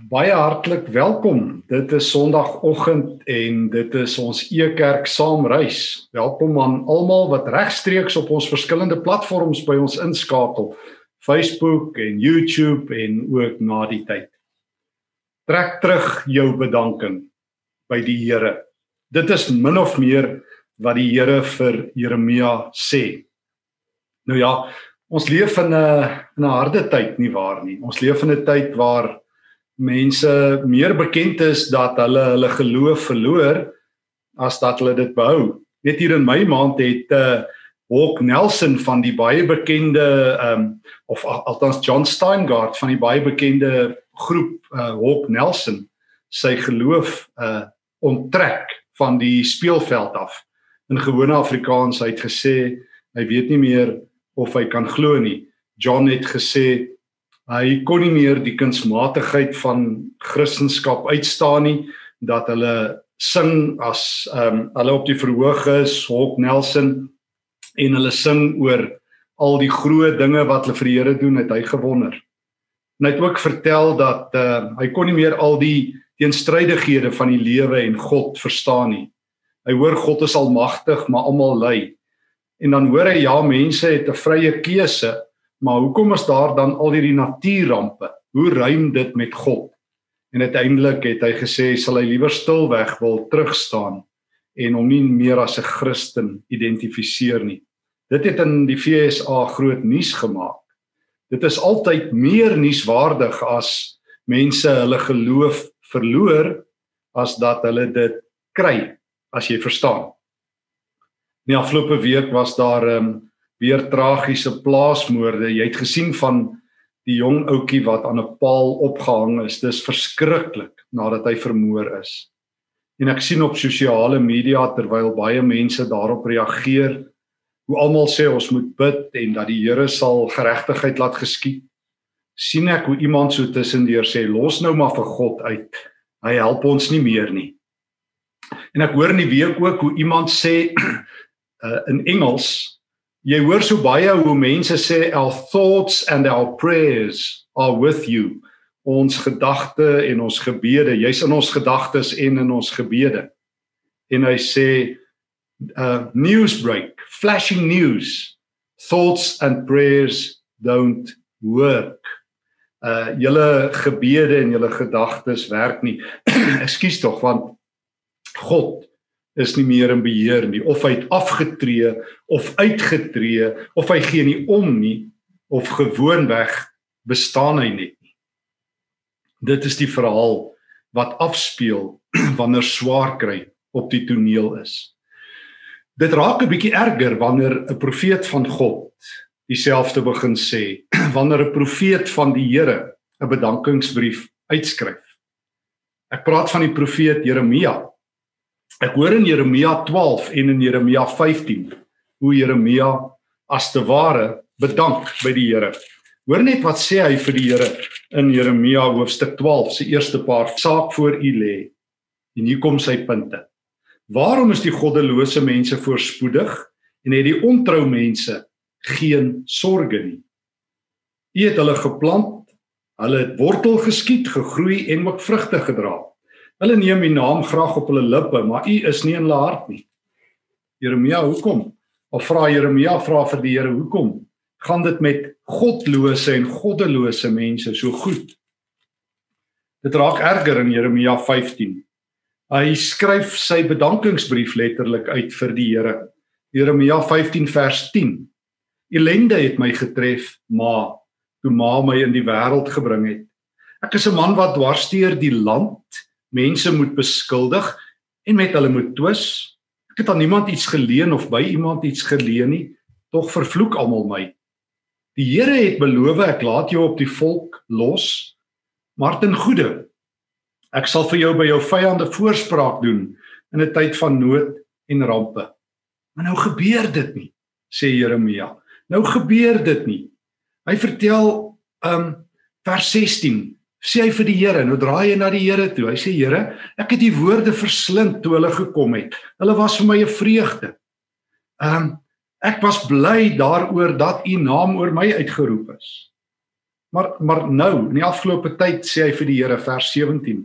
Baie hartlik welkom. Dit is Sondagoggend en dit is ons Ekerk saamreis. Welkom aan almal wat regstreeks op ons verskillende platforms by ons inskakel. Facebook en YouTube en ook na die tyd. Trek terug jou bedanking by die Here. Dit is min of meer wat die Here vir Jeremia sê. Nou ja, ons leef in 'n 'n harde tyd nie waar nie. Ons leef in 'n tyd waar mense meer bekend is dat hulle hulle geloof verloor as dat hulle dit behou. Net hier in my maand het uh Hawk Nelson van die baie bekende um of althans John Steingart van die baie bekende groep uh Hawk Nelson sy geloof uh onttrek van die speelveld af. In gewone Afrikaans hy het gesê hy weet nie meer of hy kan glo nie. John het gesê hy kon nie meer die kunsmatigheid van Christendom uitstaan nie dat hulle sing as ehm um, hulle op die verhoog is Hawk Nelson en hulle sing oor al die groot dinge wat hulle vir die Here doen het hy gewonder. En hy het ook vertel dat uh, hy kon nie meer al die teenstrydighede van die lewe en God verstaan nie. Hy hoor God is almagtig, maar almal ly. En dan hoor hy ja, mense het 'n vrye keuse Maar hoekom is daar dan al hierdie natuurrampe? Hoe ruim dit met God? En uiteindelik het hy gesê sal hy liewer stilweg wil terugstaan en hom nie meer as 'n Christen identifiseer nie. Dit het in die FSA groot nuus gemaak. Dit is altyd meer nuuswaardig as mense hulle geloof verloor as dat hulle dit kry, as jy verstaan. Die afgelope week was daar 'n um, ehm, weer tragiese plaasmoorde. Jy het gesien van die jong ouetjie wat aan 'n paal opgehang is. Dis verskriklik nadat hy vermoor is. En ek sien op sosiale media terwyl baie mense daarop reageer, hoe almal sê ons moet bid en dat die Here sal geregtigheid laat geskied. sien ek hoe iemand so tussendeur sê los nou maar vir God uit. Hy help ons nie meer nie. En ek hoor in die week ook hoe iemand sê uh, in Engels Jy hoor so baie hoe mense sê our thoughts and our prayers are with you. Ons gedagte en ons gebede, jy's in ons gedagtes en in ons gebede. En hy sê uh news break, flashing news. Thoughts and prayers don't work. Uh julle gebede en julle gedagtes werk nie. Ekskuus tog want God is nie meer in beheer nie of hy het afgetree of uitgetree of hy gee nie om nie of gewoonweg bestaan hy net nie. Dit is die verhaal wat afspeel wanneer swaar kry op die toneel is. Dit raak 'n bietjie erger wanneer 'n profeet van God dieselfde begin sê wanneer 'n profeet van die Here 'n bedankingsbrief uitskryf. Ek praat van die profeet Jeremia Ek hoor in Jeremia 12 en in Jeremia 15 hoe Jeremia as te ware bedank by die Here. Hoor net wat sê hy vir die Here in Jeremia hoofstuk 12 se eerste paar saak voor u lê. En hier kom sy punte. Waarom is die goddelose mense voorspoedig en het die ontrou mense geen sorge nie? U het hulle geplant, hulle het wortel geskiet, gegroei en ook vrugte gedra. Hulle neem u naam graag op hulle lippe, maar u is nie in hulle hart nie. Jeremia, hoekom? Of vra Jeremia vra vir die Here, hoekom gaan dit met godlose en goddelose mense so goed? Dit raak erger in Jeremia 15. Hy skryf sy bedankingsbrief letterlik uit vir die Here. Jeremia 15 vers 10. Elende het my getref, maar toe ma my in die wêreld gebring het. Ek is 'n man wat dwarsteer die land mense moet beskuldig en met hulle moet twis. Ek het aan niemand iets geleen of by iemand iets geleen nie, tog vervloek almal my. Die Here het beloof ek laat jou op die volk los, maar ten goeie. Ek sal vir jou by jou vyande voorspraak doen in 'n tyd van nood en rampe. Maar nou gebeur dit nie, sê Jeremia. Nou gebeur dit nie. Hy vertel um vers 16 sê hy vir die Here, nou draai hy na die Here toe. Hy sê Here, ek het die woorde verslind toe hulle gekom het. Hulle was vir my 'n vreugde. Ehm um, ek was bly daaroor dat u naam oor my uitgeroep is. Maar maar nou, in die afgelope tyd sê hy vir die Here vers 17,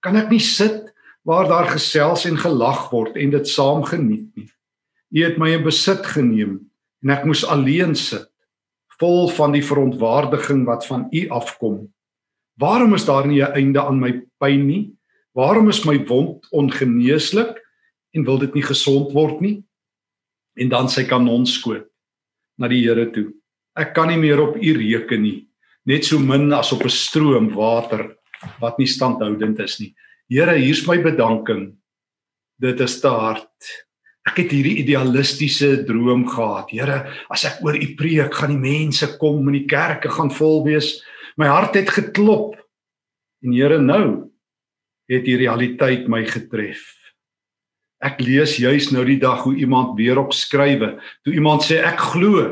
kan ek nie sit waar daar gesels en gelag word en dit saam geniet nie. U het my in besit geneem en ek moes alleen sit, vol van die verontwaardiging wat van u afkom. Waarom is daar nie 'n einde aan my pyn nie? Waarom is my wond ongeneeslik en wil dit nie gesond word nie? En dan sy kanon skoot na die Here toe. Ek kan nie meer op u reken nie, net so min as op 'n stroom water wat nie standhoudend is nie. Here, hier's my bedanking. Dit is te hard. Ek het hierdie idealistiese droom gehad. Here, as ek oor U preek, gaan die mense kom en die kerke gaan vol wees. My hart het geklop. En Here, nou het die realiteit my getref. Ek lees juis nou die dag hoe iemand weer op skrywe. Toe iemand sê ek glo,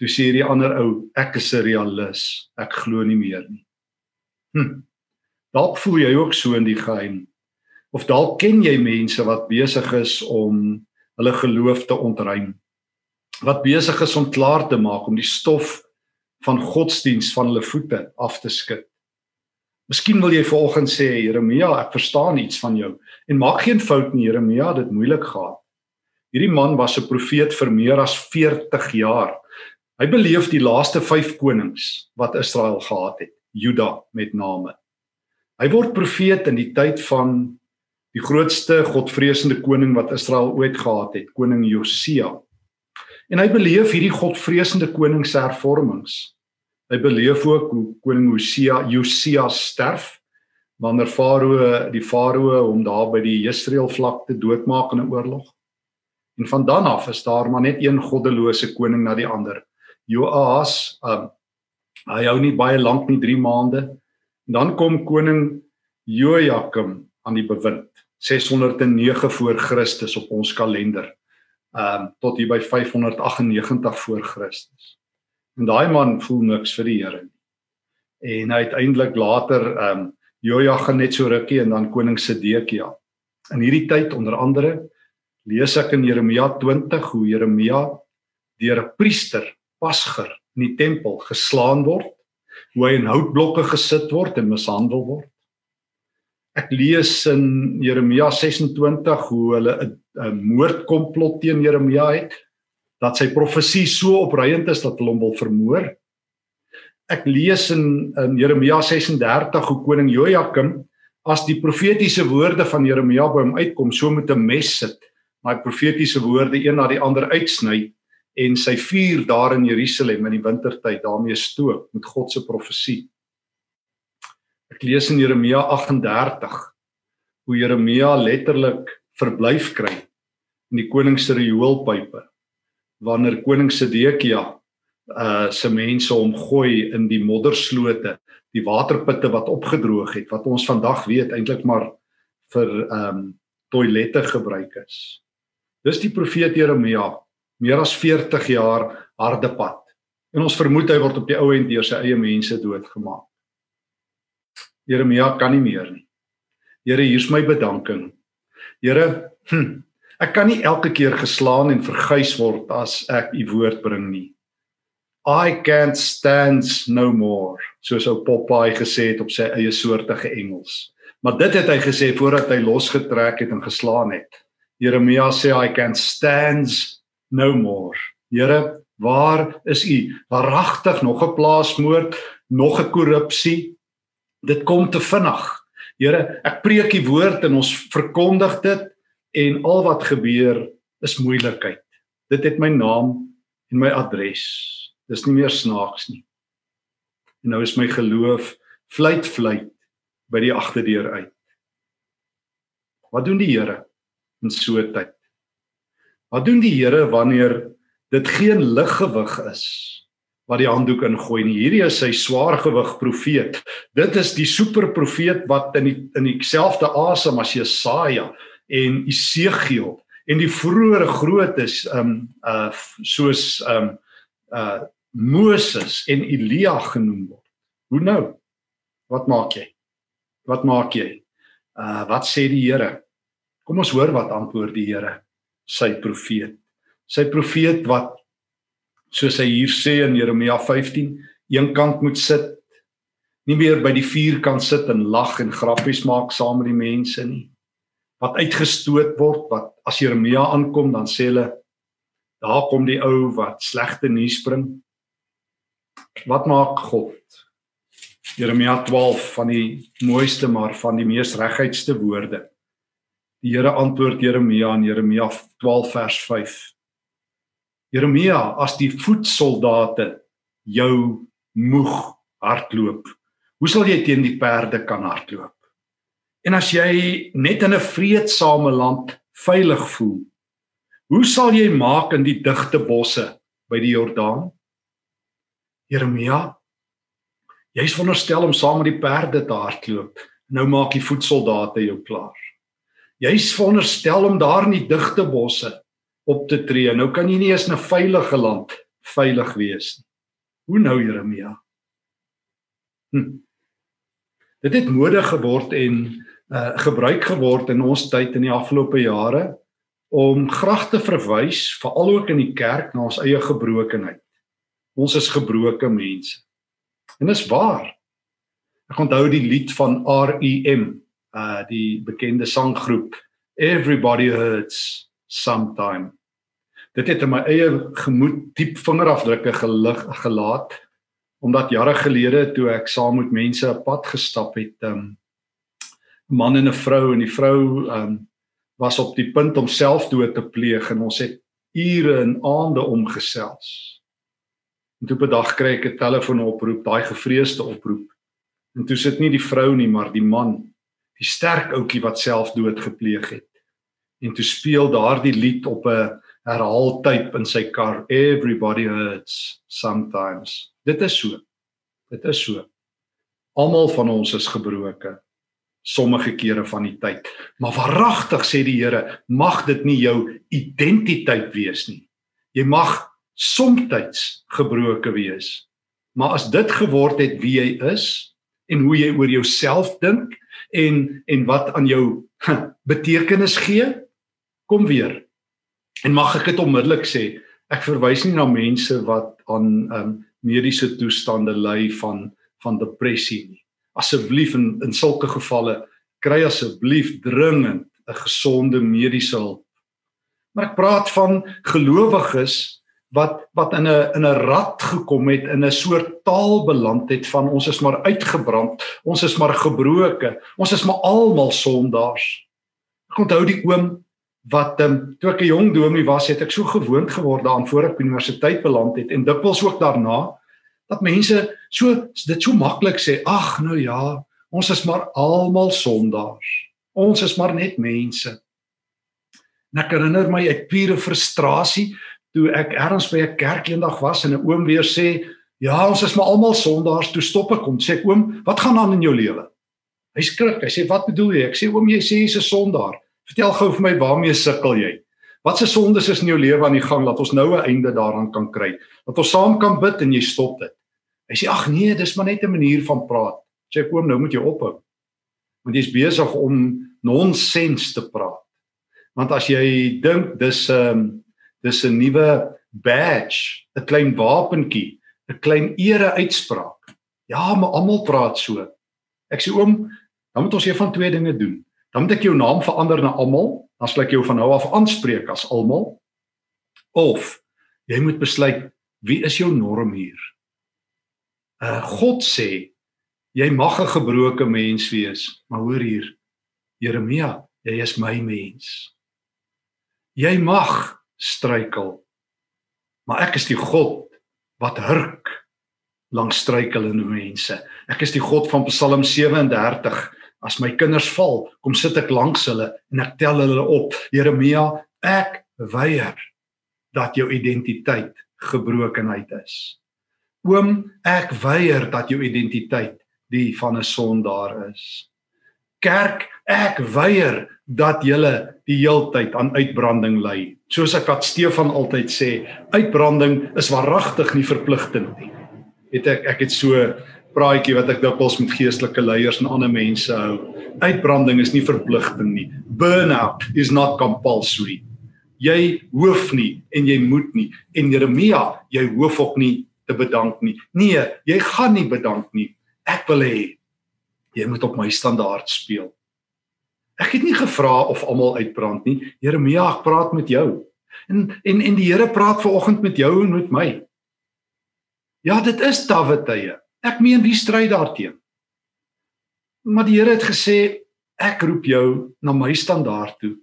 toe sê die ander ou ek is 'n realis. Ek glo nie meer nie. Hm. Dalk voel jy ook so in die geheim. Of dalk ken jy mense wat besig is om hulle geloof te ontruim. Wat besig is om klaar te maak om die stof van godsdiens van hulle voete af te skud. Miskien wil jy vanoggend sê Jeremia, ek verstaan iets van jou en maak geen fout nie Jeremia, dit moeilik gehad. Hierdie man was 'n profeet vir meer as 40 jaar. Hy beleef die laaste 5 konings wat Israel gehad het, Juda met name. Hy word profeet in die tyd van die grootste godvreesende koning wat Israel ooit gehad het, koning Josia. En hy beleef hierdie godvreesende koning se hervormings. Hy beleef ook hoe koning Josia Josia sterf wanneer Farao die Farao hom daar by die Israel vlakte doodmaak in 'n oorlog. En van dan af is daar maar net een goddelose koning na die ander. Joas, um, hy hou nie baie lank nie, 3 maande Dan kom koning Jojakim aan die bewind 609 voor Christus op ons kalender. Ehm um, tot hier by 598 voor Christus. En daai man voel niks vir die Here nie. En uiteindelik later ehm um, Jojakim net so rukkie en dan koning Sedekia. In hierdie tyd onder andere lees ek in Jeremia 20 hoe Jeremia deur 'n priester Pasger in die tempel geslaan word hoe hy in houtblokke gesit word en mishandel word. Ek lees in Jeremia 26 hoe hulle 'n moordkomplot teen Jeremia het dat sy profesie so opreiend is dat hulle hom wil vermoor. Ek lees in in Jeremia 36 hoe koning Jojakim as die profetiese woorde van Jeremia by hom uitkom, so met 'n mes sit, daai profetiese woorde een na die ander uitsny en sy vuur daar in Jerusalem in die wintertyd daarmee stook met God se profesie. Ek lees in Jeremia 38 hoe Jeremia letterlik verblyf kry in die koning se rioolpype wanneer koning Sedekia uh se mense hom gooi in die modderslote, die waterputte wat opgedroog het wat ons vandag weet eintlik maar vir um toilette gebruik is. Dis die profeet Jeremia meer as 40 jaar harde pad. En ons vermoed hy word op die ou end deur sy eie mense doodgemaak. Jeremia kan nie meer nie. Here, hier's my bedanking. Here, hm, ek kan nie elke keer geslaan en verguis word as ek u woord bring nie. I can't stand no more, soos ou Popeye gesê het op sy eie soortige Engels. Maar dit het hy gesê voordat hy losgetrek het en geslaan het. Jeremia sê I can't stand no more. Here, waar is u? Waaragtig nog 'n plaasmoord, nog 'n korrupsie. Dit kom te vinnig. Here, ek preek u woord en ons verkondig dit en al wat gebeur is moeilikheid. Dit het my naam en my adres. Dis nie meer snaaks nie. En nou is my geloof vleit vleit by die agterdeur uit. Wat doen die Here in so 'n tyd? Wat doen die Here wanneer dit geen liggewig is wat die handdoek ingooi nie? Hierdie is sy swaargewig profeet. Dit is die superprofeet wat in die in dieselfde asem as Jesaja en Esegiel en die vroeëre grootes um uh soos um uh Moses en Elia genoem word. Hoe nou? Wat maak jy? Wat maak jy? Uh wat sê die Here? Kom ons hoor wat antwoord die Here sy profeet. Sy profeet wat soos hy hier sê in Jeremia 15, een kant moet sit Nie meer by die vuur kan sit en lag en grappies maak saam met die mense nie. Wat uitgestoot word, wat as Jeremia aankom, dan sê hulle daar kom die ou wat slegte nuus bring. Wat maak God? Jeremia 12 van die mooiste maar van die mees regheidste woorde. Die Here antwoord Jeremia in Jeremia 12 vers 5. Jeremia, as die voetsoldate jou moeg hardloop, hoe sal jy teen die perde kan hardloop? En as jy net in 'n vreedsame land veilig voel, hoe sal jy maak in die digte bosse by die Jordaan? Jeremia, jy's veronderstel om saam met die perde te hardloop. Nou maak die voetsoldate jou klaar. Jy's veronderstel om daar in die digte bosse op te tree. Nou kan jy nie eens 'n veilige land veilig wees nie. Hoe nou Jeremia? Hm. Dit het mode geword en uh gebruik geword in ons tyd in die afgelope jare om graag te verwys veral ook in die kerk na ons eie gebrokenheid. Ons is gebroke mense. En dis waar. Ek onthou die lied van REM, uh die bekende sanggroep Everybody Hurts Sometime. Dit het in my eie gemoed diep vingerafdrukke gelig gelaat omdat jare gelede toe ek saam met mense 'n pad gestap het, um 'n man en 'n vrou en die vrou um was op die punt om selfdood te pleeg en ons het ure en aande omgesels. En toe op 'n dag kry ek 'n telefoonoproep, daai gevreesde oproep. En toe sit nie die vrou nie, maar die man, die sterk ouetjie wat selfdood gepleeg het. En toe speel daardie lied op 'n herhaaltype in sy kar. Everybody hurts sometimes. Dit is so. Dit is so. Almal van ons is gebroke sommige kere van die tyd. Maar waaragtig sê die Here, mag dit nie jou identiteit wees nie. Jy mag soms gebroke wees. Maar as dit geword het wie jy is en hoe jy oor jouself dink en en wat aan jou betekenis gee, kom weer. En mag ek dit onmiddellik sê, ek verwys nie na mense wat aan um, mediese toestande ly van van depressie nie. Asseblief in in sulke gevalle kry asseblief dringend 'n gesonde mediese hulp. Maar ek praat van gelowiges wat wat in 'n in 'n rad gekom het in 'n soort taal beland het van ons is maar uitgebrand, ons is maar gebroke, ons is maar almal sondaars. Ek onthou die oom wat um, toe ek 'n jong dominee was, het ek so gewoond geword daaraan voor ek universiteit beland het en dikwels ook daarna dat mense so dit so maklik sê, ag nou ja, ons is maar almal sondaars. Ons is maar net mense. En ek herinner my uit pure frustrasie toe ek ergens by 'n kerk eendag was en 'n oom weer sê, "Ja, ons is maar almal sondaars." Toe stop ek hom, sê ek, "Oom, wat gaan aan in jou lewe?" Hy skrik. Hy sê, "Wat bedoel jy?" Ek sê, "Oom, jy sê jy's 'n sondaar." Vertel gou vir my waarmee sukkel jy? Wat se sondes is in jou lewe aan die gang dat ons nou 'n einde daaraan kan kry? Dat ons saam kan bid en jy stop dit. Hy sê ag nee, dis maar net 'n manier van praat. Sê ek oom, nou moet jy ophou. Want jy's besig om nonsens te praat. Want as jy dink dis 'n um, ehm, dis 'n nuwe badge, 'n klein wapentjie, 'n klein ere uitspraak. Ja, maar almal praat so. Ek sê oom, dan moet ons hier van twee dinge doen dan moet ek jou naam verander na almal, dan sal ek jou van nou af aanspreek as almal. Of jy moet besluit wie is jou norm hier? Uh God sê jy mag 'n gebroke mens wees, maar hoor hier. Jeremia, jy is my mens. Jy mag struikel. Maar ek is die God wat hurk langs struikelende mense. Ek is die God van Psalm 37 As my kinders val, kom sit ek langs hulle en ek tel hulle op. Jeremia, ek weier dat jou identiteit gebrokenheid is. Oom, ek weier dat jou identiteit die van 'n sondaar is. Kerk, ek weier dat julle die heeltyd aan uitbranding ly. Soos ek wat Stefan altyd sê, uitbranding is waaragtig nie verpligtend nie. Het ek ek het so praatjie wat ek dikwels met geestelike leiers en ander mense hou. Uitbranding is nie verpligting nie. Burnout is not compulsory. Jy hoef nie en jy moet nie. En Jeremia, jy hoef ook nie te bedank nie. Nee, jy gaan nie bedank nie. Ek wil hê jy moet op my standaard speel. Ek het nie gevra of almal uitbrand nie. Jeremia, ek praat met jou. En en en die Here praat ver oggend met jou en met my. Ja, dit is tawwe tye. Ek meen wie stry daarteenoor? Maar die Here het gesê ek roep jou na my standaard toe.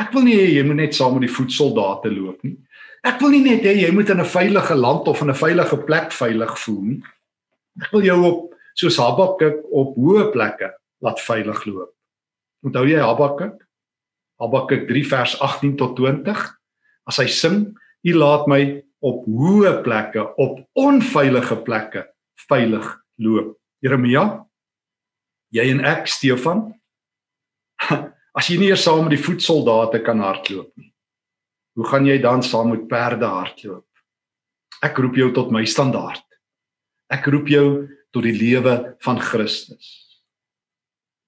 Ek wil nie hê jy moet net saam met die voetsoldate loop nie. Ek wil nie net hê jy moet in 'n veilige land of in 'n veilige plek veilig voel nie. Ek wil jou op soos Habakuk op hoë plekke laat veilig loop. Onthou jy Habakuk? Habakuk 3 vers 18 tot 20. As hy sing, "U laat my op hoë plekke, op onveilige plekke veilig loop." Jeremia, jy en ek Stefan, as jy nie eers saam met die voetsoldate kan hardloop nie. Hoe gaan jy dan saam met perde hardloop? Ek roep jou tot my standaard. Ek roep jou tot die lewe van Christus.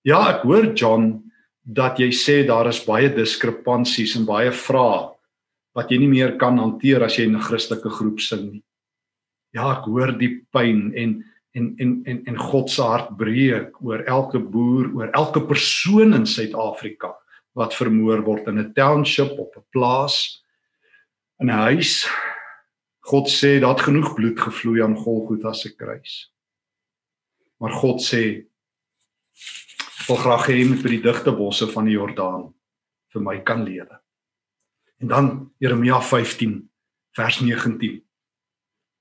Ja, ek hoor John dat jy sê daar is baie diskrepansies en baie vrae wat jy nie meer kan hanteer as jy in 'n Christelike groep sing nie. Ja, ek hoor die pyn en en en en en God se hart breek oor elke boer, oor elke persoon in Suid-Afrika wat vermoor word in 'n township op 'n plaas in 'n huis. God sê dat genoeg bloed gevloei aan Golgotha se kruis. Maar God sê wil graag hê jy moet by die digte bosse van die Jordaan vir my kan lewe. En dan Jeremia 15 vers 19.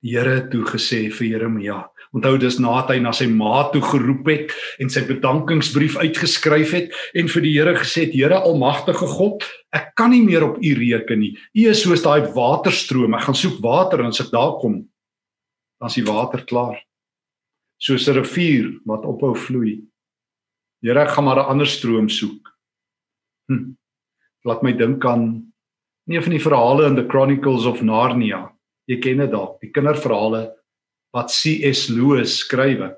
Here toe gesê vir Jeremia Onthou dis nadat hy na sy ma toe geroep het en sy bedankingsbrief uitgeskryf het en vir die Here gesê het: "Here Almagtige God, ek kan nie meer op U reken nie. U is soos daai waterstroom. Ek gaan soek water en as ek daar kom, dan is die water klaar. Soos 'n rivier wat ophou vloei. Here, ek gaan maar 'n ander stroom soek." Hm. Laat my dink aan een van die verhale in the Chronicles of Narnia. Jy ken dit dalk, die kinderverhale wat C.S. Lewis skrywe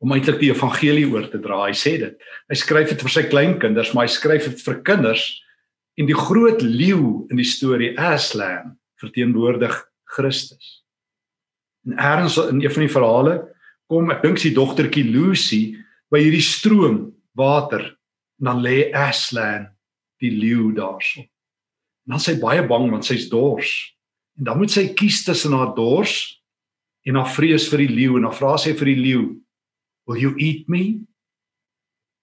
om eintlik die evangelie oor te dra. Hy sê dit. Hy skryf dit vir sy kleinkinders, maar hy skryf dit vir kinders en die groot leeu in die storie Aslan verteenwoordig Christus. En eers in een van die verhale kom ek dink sy dogtertjie Lucy by hierdie stroom water en dan lê Aslan die leeu daarso. En dan sy baie bang want sy's dors. En dan moet sy kies tussen haar dors en haar vrees vir die leeu. En dan vra sy vir die leeu will you eat me?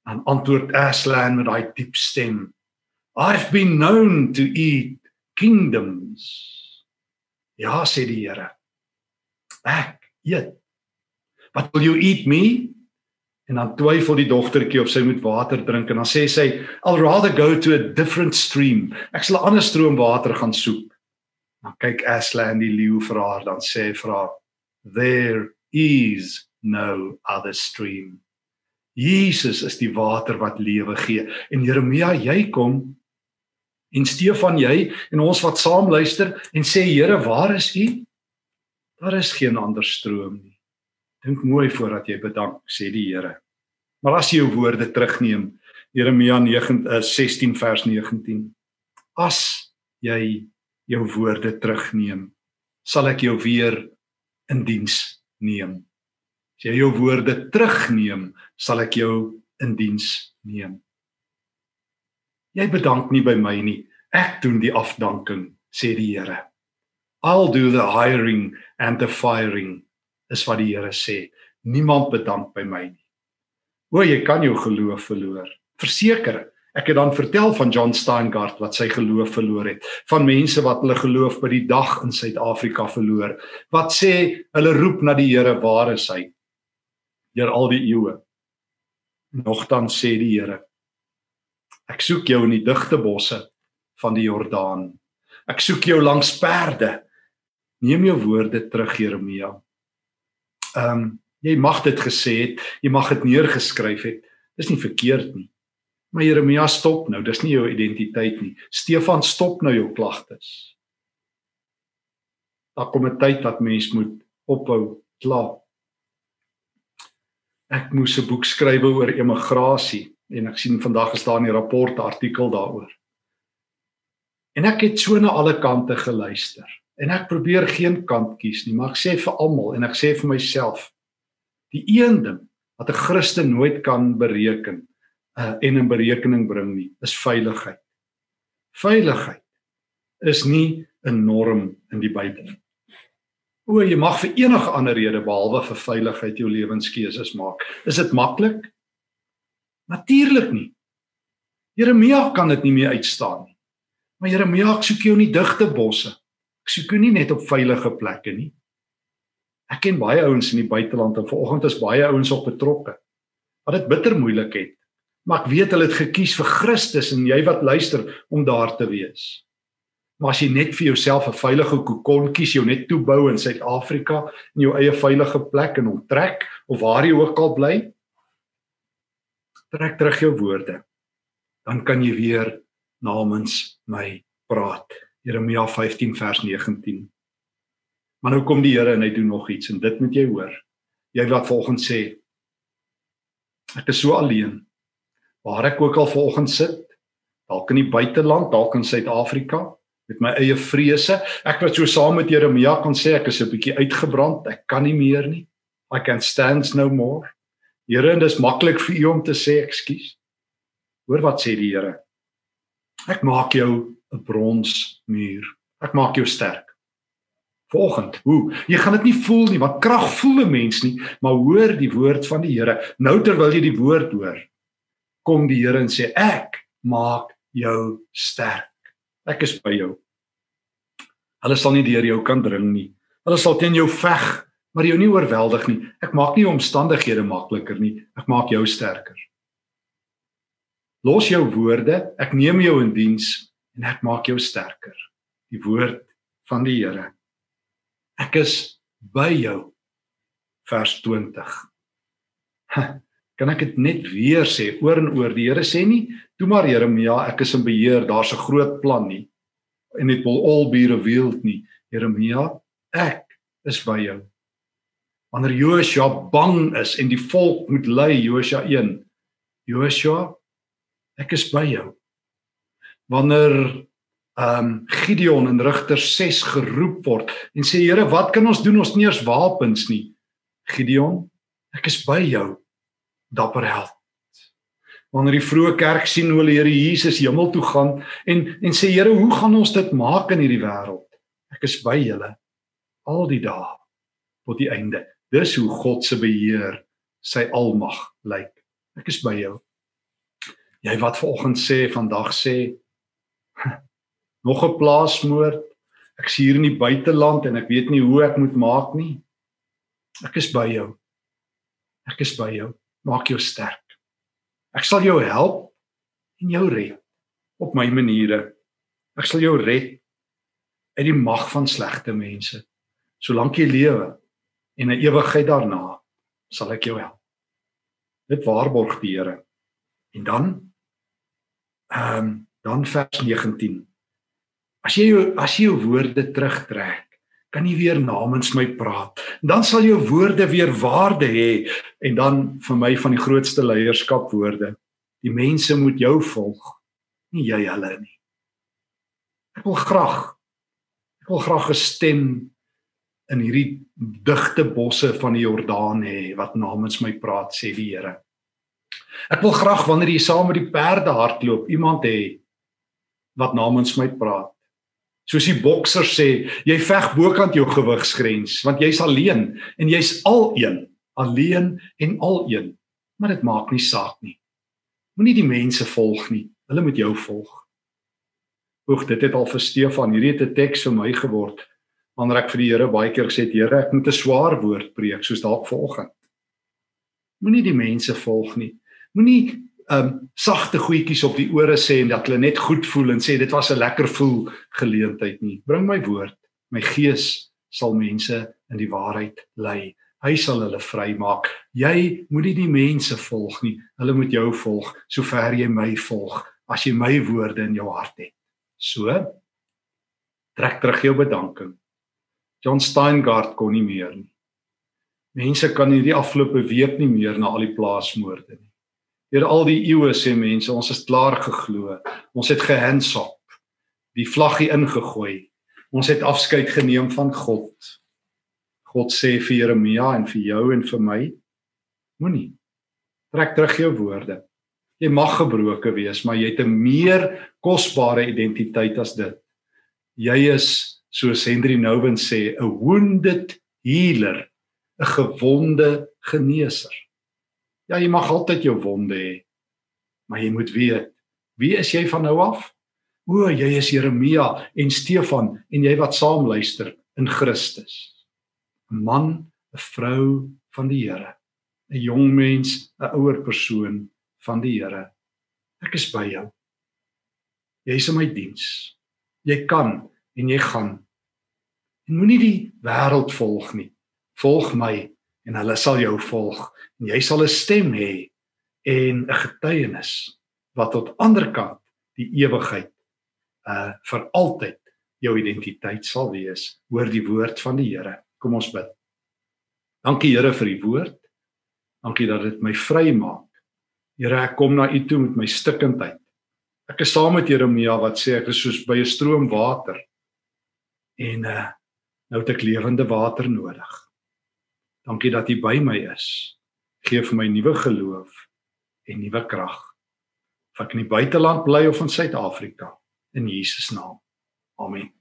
En antwoord Aslan met daai diep stem I've been known to eat kingdoms. Ja sê die Here ek eet. But will you eat me? En dan twyfel die dogtertjie of sy moet water drink en dan sê sy I'll rather go to a different stream. Ek sal 'n ander stroom water gaan soek dan kyk Aslan die leeu vir haar dan sê vir haar there is no other stream. Jesus is die water wat lewe gee. En Jeremia, jy kom en Stefan jy en ons wat saam luister en sê Here, waar is U? Daar is geen ander stroom nie. Dink mooi voordat jy bedank, sê die Here. Maar as jy jou woorde terugneem, Jeremia 9 16 eh, vers 19. As jy jou woorde terugneem, sal ek jou weer in diens neem. As jy jou woorde terugneem, sal ek jou in diens neem. Jy bedank nie by my nie. Ek doen die afdanking, sê die Here. I'll do the hiring and the firing, is wat die Here sê. Niemand bedank by my nie. O, jy kan jou geloof verloor. Verseker, Ek het dan vertel van John Steingart wat sy geloof verloor het, van mense wat hulle geloof by die dag in Suid-Afrika verloor. Wat sê hulle roep na die Here, waar is hy? Deur al die eeue. Nogtans sê die Here, ek soek jou in die digte bosse van die Jordaan. Ek soek jou langs perde. Neem jou woorde terug, Jeremia. Ehm um, jy mag dit gesê het, jy mag dit neergeskryf het. Dis nie verkeerd nie. Maar Jeremia stop nou, dis nie jou identiteit nie. Stefan stop nou jou klagtes. Daar kom 'n tyd dat mens moet ophou kla. Ek moes 'n boek skryf oor emigrasie en ek sien vandag is daar 'n rapport artikel daaroor. En ek het so na alle kante geluister en ek probeer geen kant kies nie, maar ek sê vir almal en ek sê vir myself Die een ding wat 'n Christen nooit kan bereken uh, en in berekening bring nie, is veiligheid. Veiligheid is nie 'n norm in die Bybel. O, jy mag vir enige ander rede behalwe vir veiligheid jou lewenskeuses maak. Is dit maklik? Natuurlik nie. Jeremia kan dit nie meer uitstaan nie. Maar Jeremia, ek soek jou in die digte bosse. Ek soek jou nie net op veilige plekke nie. Ek ken baie ouens in die buiteland en vanoggend is baie ouens op betrokke wat dit bitter moeilik het. Maar ek weet hulle het gekies vir Christus en jy wat luister om daar te wees. Maar as jy net vir jouself 'n veilige kokon kies, jou net toebou in Suid-Afrika in jou eie veilige plek en onttrek of waar jy ook al bly, trek terug jou woorde. Dan kan jy weer namens my praat. Jeremia 15 vers 19. Maar nou kom die Here en hy doen nog iets en dit moet jy hoor. Jy wat volgens sê ek is so alleen. Waar ek ook al vanoggend sit, dalk in die buiteland, dalk in Suid-Afrika met my eie vrese. Ek wat so saam met Jeremia kan sê ek is 'n bietjie uitgebrand. Ek kan nie meer nie. I can't stand no more. Here, en dis maklik vir u om te sê ekskuus. Hoor wat sê die Here? Ek maak jou 'n bronsmuur. Ek maak jou sterk. Vanoggend, hoe? Jy gaan dit nie voel nie, want krag voel 'n mens nie, maar hoor die woord van die Here. Nou terwyl jy die woord hoor, kom die Here en sê ek maak jou sterk. Ek is by jou. Hulle sal nie deur jou kan dring nie. Hulle sal teen jou veg, maar jou nie oorweldig nie. Ek maak nie omstandighede makliker nie. Ek maak jou sterker. Los jou woorde, ek neem jou in diens en ek maak jou sterker. Die woord van die Here. Ek is by jou. Vers 20. Kan ek dit net weer sê oor en oor? Die Here sê nie, "Toe maar Jeremia, ek is in beheer, daar's 'n groot plan nie." En it will all be revealed nie. Jeremia, ek is by jou. Wanneer Joshua bang is en die volk moet lei, Joshua 1. Joshua, ek is by jou. Wanneer ehm um, Gideon in Rigter 6 geroep word en sê Here, wat kan ons doen? Ons het nie eens wapens nie. Gideon, ek is by jou. Dapper held. Wanneer die vroeë kerk sien hoe die Here Jesus hemel toe gaan en en sê Here, hoe gaan ons dit maak in hierdie wêreld? Ek is by julle al die dae tot die einde. Dis hoe God se beheer, sy almag lyk. Ek is by jou. Jy wat vanoggend sê, vandag sê nog 'n plaasmoord. Ek is hier in die buiteland en ek weet nie hoe ek moet maak nie. Ek is by jou. Ek is by jou. Maak jou sterk. Ek sal jou help en jou red op my maniere. Ek sal jou red uit die mag van slegte mense. Solank jy lewe en 'n ewigheid daarna sal ek jou help. Dit waarborg die Here. En dan ehm um, dan vers 19 As jy jou as jy jou woorde terugtrek, kan jy weer namens my praat. Dan sal jou woorde weer waarde hê en dan vir my van die grootste leierskap woorde. Die mense moet jou volg, nie jy hulle nie. Ek wil graag ek wil graag 'n stem in hierdie digte bosse van die Jordaan hê wat namens my praat sê die Here. Ek wil graag wanneer jy saam met die perde hardloop iemand hê wat namens my praat Soos die bokser sê, jy veg bokant jou gewigsgrens want jy's alleen en jy's al een, alleen en al een. Maar dit maak nie saak nie. Moenie die mense volg nie. Hulle moet jou volg. Oek, dit het al vir Stefan hierdie te teks vir my geword. Wanneer ek vir die Here baie keer gesê het, Here, ek moet 'n swaar woord preek soos dalk vanoggend. Moenie die mense volg nie. Moenie um sagte goedjies op die ore sê en dat hulle net goed voel en sê dit was 'n lekker voel geleentheid nie. Bring my woord. My gees sal mense in die waarheid lei. Hy sal hulle vrymaak. Jy moenie die mense volg nie. Hulle moet jou volg sover jy my volg as jy my woorde in jou hart het. So trek terug jou bedanking. John Steingart kon nie meer nie. Mense kan hierdie afgelope week nie meer na al die plaasmoorde nie. Deur al die eeue sê mense, ons is klaar geglo. Ons het gehandsop. Die vlaggie ingegooi. Ons het afskeid geneem van God. God sê vir Jeremia en vir jou en vir my, Moenie. Trek terug jou woorde. Jy mag gebroken wees, maar jy het 'n meer kosbare identiteit as dit. Jy is, soos Henry Nouwen sê, 'n wounded healer, 'n gewonde geneeser. Ja, jy mag altyd jou wonde hê, maar jy moet weet, wie is jy van nou af? O, jy is Jeremia en Stefan en jy wat saam luister in Christus. 'n Man, 'n vrou van die Here, 'n jong mens, 'n ouer persoon van die Here. Ek is by jou. Jy is in my diens. Jy kan en jy gaan. En moenie die wêreld volg nie. Volg my en hulle sal jou volg en jy sal 'n stem hê en 'n getuienis wat tot ander kant die ewigheid uh vir altyd jou identiteit sal wees. Hoor die woord van die Here. Kom ons bid. Dankie Here vir die woord. Dankie dat dit my vry maak Here, ek kom na U toe met my stikkindheid. Ek is saam met Jeremia wat sê ek is soos by 'n stroom water. En uh nou het ek lewende water nodig. Dankie dat U by my is. Geef vir my nuwe geloof en nuwe krag. Of ek in die buiteland bly of in Suid-Afrika in Jesus naam. Amen.